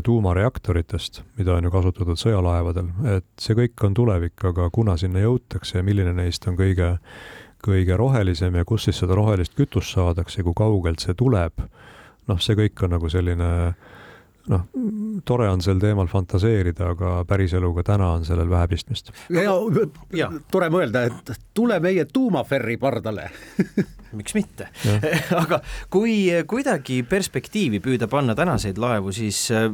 tuumareaktoritest, mida on ju kasutatud sõjalaevadel, et see kõik on tulevik, aga kuna sinna jõutakse ja milline neist on kõige kõige rohelisem ja kus siis seda rohelist kütust saadakse, kui kaugelt see tuleb, noh, see kõik on nagu selline noh, tore on sel teemal fantaseerida, aga päriseluga täna on sellel vähe pistmist. ja, ja tore mõelda, et tule meie tuumaferri pardale. Miks mitte? Aga kui kuidagi perspektiivi püüda panna tänaseid laevu, siis äh,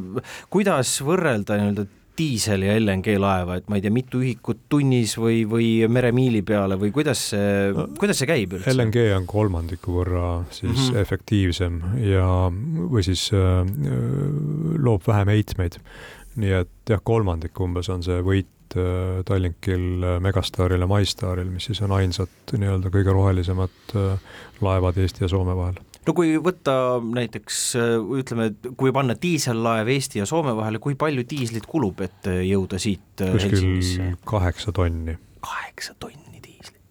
kuidas võrrelda nii-öelda diisel- ja LNG-laeva, et ma ei tea, mitu ühikut tunnis või, või meremiili peale või kuidas see, kuidas see käib üldse? LNG on kolmandiku võrra siis mm -hmm. efektiivsem ja, või siis äh, loob vähem heitmeid. nii et jah, kolmandik umbes on see võit äh, Tallinkil, äh, Megastaril ja MyStaril, mis siis on ainsad nii-öelda kõige rohelisemad äh, laevad Eesti ja Soome vahel no kui võtta näiteks ütleme, kui panna diisellaev Eesti ja Soome vahele, kui palju diislit kulub, et jõuda siit äh, kuskil kaheksa tonni. kaheksa tonni diislit.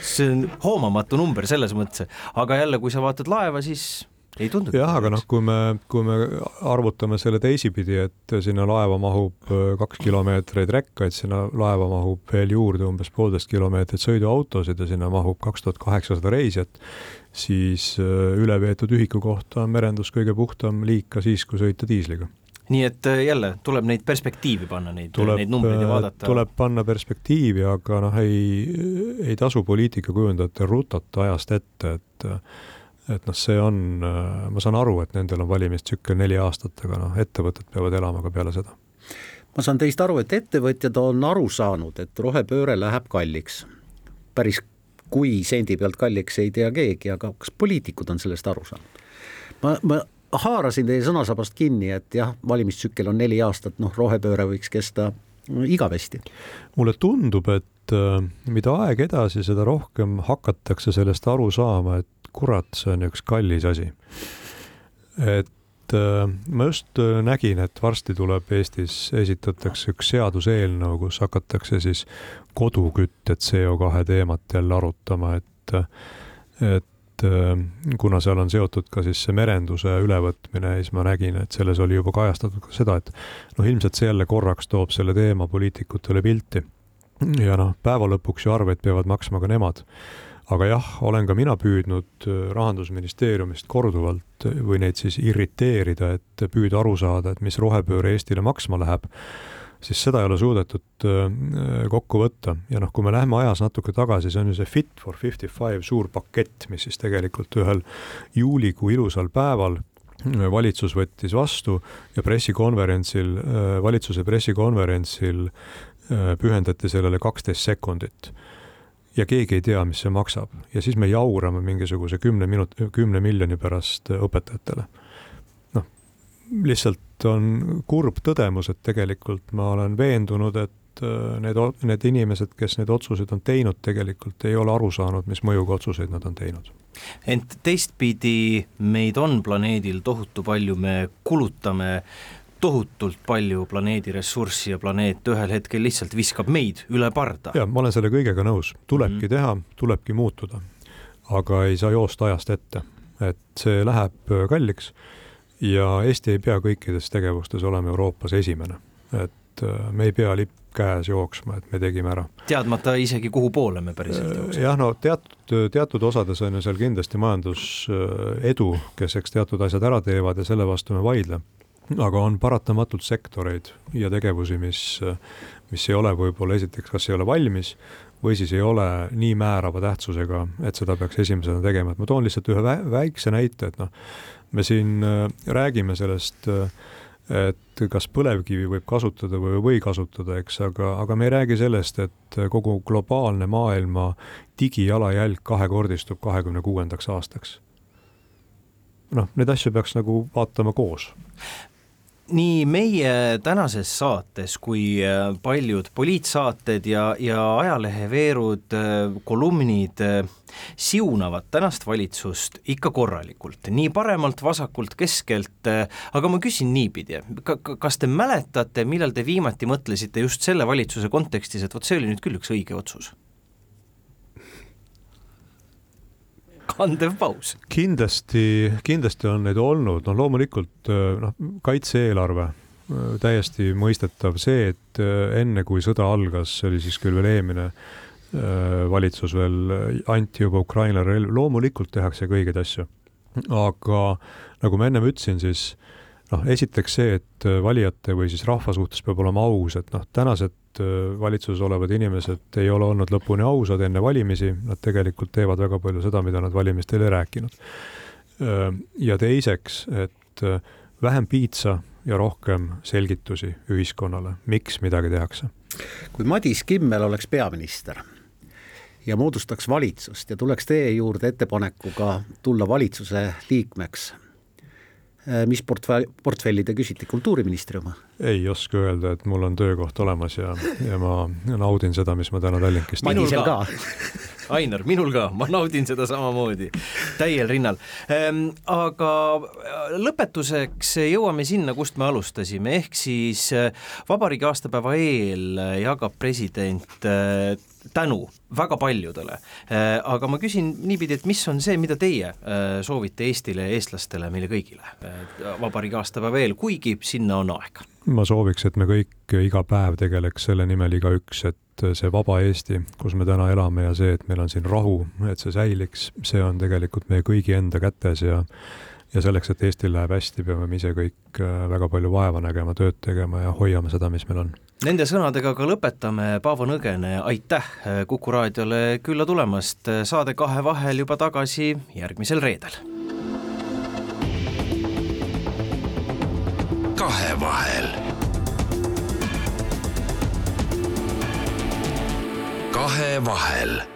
see on hoomamatu number selles mõttes, aga jälle, kui sa vaatad laeva, siis ei tundu. jah, aga noh, kui me, kui me arvutame selle teisipidi, et sinna laeva mahub äh, kaks kilomeetrit rekkaid, sinna laeva mahub veel juurde umbes poolteist kilomeetrit sõiduautosid ja sinna mahub kaks tuhat kaheksasada reisijat, siis äh, üleveetud ühiku kohta on merendus kõige puhtam liik ka siis, kui sõita diisliga nii et äh, jälle tuleb neid perspektiivi panna, neid, neid numbreid ja vaadata. tuleb panna perspektiivi, aga noh, ei, ei tasu poliitikakujundajatel rutata ajast ette, et et noh, see on, äh, ma saan aru, et nendel on valimistsükkel neli aastat, aga noh, ettevõtted peavad elama ka peale seda. ma saan teist aru, et ettevõtjad on aru saanud, et rohepööre läheb kalliks. päris kui sendi pealt kalliks ei tea keegi, aga kas poliitikud on sellest aru saanud? ma, ma haarasin teie sõnasabast kinni, et jah, valimistsükkel on neli aastat, noh, rohepööre võiks kesta igavesti. mulle tundub, et äh, mida aeg edasi, seda rohkem hakatakse sellest aru saama, et kurat, see on üks kallis asi. et ma just äh, nägin, et varsti tuleb Eestis, esitatakse üks seaduseelnõu, kus hakatakse siis kodukütte CO2 teemat jälle arutama, et, et äh, kuna seal on seotud ka siis see merenduse ülevõtmine, siis ma nägin, et selles oli juba kajastatud ka seda, et noh, ilmselt see jälle korraks toob selle teema poliitikutele pilti. ja noh, päeva lõpuks ju arveid peavad maksma ka nemad aga jah, olen ka mina püüdnud äh, rahandusministeeriumist korduvalt äh, või neid siis irriteerida, et püüda aru saada, et mis rohepööre Eestile maksma läheb, siis seda ei ole suudetud kokku võtta. Ja noh, kui me läheme ajas natuke tagasi, see on ju see Fit for fifty five suur pakett, mis siis tegelikult ühel juulikuu ilusal päeval valitsus võttis vastu ja pressikonverentsil, valitsuse pressikonverentsil pühendati sellele kaksteist sekundit ja keegi ei tea, mis see maksab ja siis me jaurame mingisuguse kümne minut-, kümne miljoni pärast õpetajatele. noh, lihtsalt on kurb tõdemus, et tegelikult ma olen veendunud, et äh, need, need inimesed, kes neid otsuseid on teinud, tegelikult ei ole aru saanud, mis mõjuga otsuseid nad on teinud. ent teistpidi meid on planeedil tohutu palju, me kulutame tohutult palju planeedi ressurssi ja planeet ühel hetkel lihtsalt viskab meid üle parda. ja ma olen selle kõigega nõus, tulebki mm -hmm. teha, tulebki muutuda. aga ei saa joosta ajast ette, et see läheb äh, kalliks ja Eesti ei pea kõikides tegevustes olema Euroopas esimene, et äh, me ei pea lipp käes jooksma, et me tegime ära. teadmata isegi, kuhu poole me päriselt äh, jookseme. jah, no teatud, teatud osades on ju seal kindlasti majandusedu, kes eks teatud asjad ära teevad ja selle vastu me vaidle aga on paratamatult sektoreid ja tegevusi, mis, mis ei ole võib-olla esiteks, kas ei ole valmis või siis ei ole nii määrava tähtsusega, et seda peaks esimesena tegema, et ma toon lihtsalt ühe väikse näite, et noh, me siin äh, räägime sellest, äh, et kas põlevkivi võib kasutada või ei või kasutada, eks, aga, aga me ei räägi sellest, et kogu globaalne maailma digijalajälg kahekordistub kahekümne kuuendaks aastaks. noh, neid asju peaks nagu vaatama koos nii meie tänases saates kui äh, paljud poliitsaated ja, ja ajaleheveerud, äh, kolumnid äh, siunavad tänast valitsust ikka korralikult, nii paremalt, vasakult, keskelt, aga ma küsin niipidi, kas te mäletate, millal te viimati mõtlesite just selle valitsuse kontekstis, et vot see oli nüüd küll üks õige otsus? Kandev paus. kindlasti, kindlasti on neid olnud, no loomulikult äh, noh, kaitse-eelarve äh, täiesti mõistetav, see, et äh, enne kui sõda algas, see oli siis küll veel eelmine valitsus veel, anti juba Ukrainale relv, loomulikult tehakse ka õigeid asju. aga nagu ma ennem ütlesin, siis noh, esiteks see, et valijate või siis rahva suhtes peab olema aus, et noh, tänased Äh, valitsuses olevad inimesed ei ole olnud lõpuni ausad enne valimisi, nad tegelikult teevad väga palju seda, mida nad valimistel ei rääkinud. Äh, ja teiseks, et äh, vähem piitsa ja rohkem selgitusi ühiskonnale, miks midagi tehakse. kui Madis Kimmel oleks peaminister ja moodustaks valitsust ja tuleks teie juurde ettepanekuga tulla valitsuse liikmeks Äh, mis portfell, portfelli te küsite, kultuuriministri oma? ei oska öelda, et mul on töökoht olemas ja, ja ma naudin seda, mis ma täna Tallinkist teen. minul ka Ainar, minul ka, ma naudin seda samamoodi, täiel rinnal ehm,. aga äh, lõpetuseks jõuame sinna, kust me alustasime, ehk siis äh, vabariigi aastapäeva eel jagab president tänu väga paljudele. Äh, aga ma küsin niipidi, et mis on see, mida teie äh, soovite Eestile, eestlastele, meile kõigile äh, vabariigi aastapäeva eel, kuigi sinna on aeg? ma sooviks, et me kõik iga päev tegeleks selle nimel igaüks, et see vaba Eesti, kus me täna elame ja see, et meil on siin rahu, et see säiliks, see on tegelikult meie kõigi enda kätes ja ja selleks, et Eestil läheb hästi, peame me ise kõik väga palju vaeva nägema, tööd tegema ja hoiame seda, mis meil on Nende sõnadega ka lõpetame, Paavo Nõgene, aitäh Kuku raadiole külla tulemast, saade Kahe vahel juba tagasi järgmisel reedel. kahevahel. kahevahel